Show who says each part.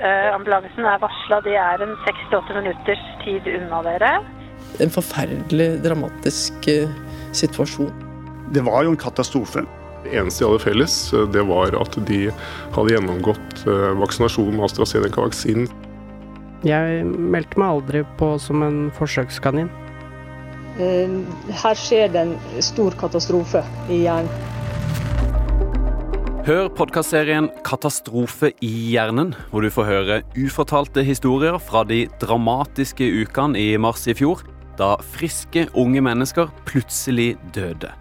Speaker 1: Eh, ambulansen er varsla, de er en 6-8 minutters tid unna dere.
Speaker 2: En forferdelig dramatisk eh, situasjon.
Speaker 3: Det var jo en katastrofe.
Speaker 4: Det eneste de hadde felles, eh, det var at de hadde gjennomgått eh, vaksinasjon med AstraZeneca-vaksinen.
Speaker 5: Jeg meldte meg aldri på som en forsøkskanin.
Speaker 6: Eh, Her skjer det en stor katastrofe i hjernen.
Speaker 7: Hør podkastserien 'Katastrofe i hjernen', hvor du får høre ufortalte historier fra de dramatiske ukene i mars i fjor, da friske unge mennesker plutselig døde.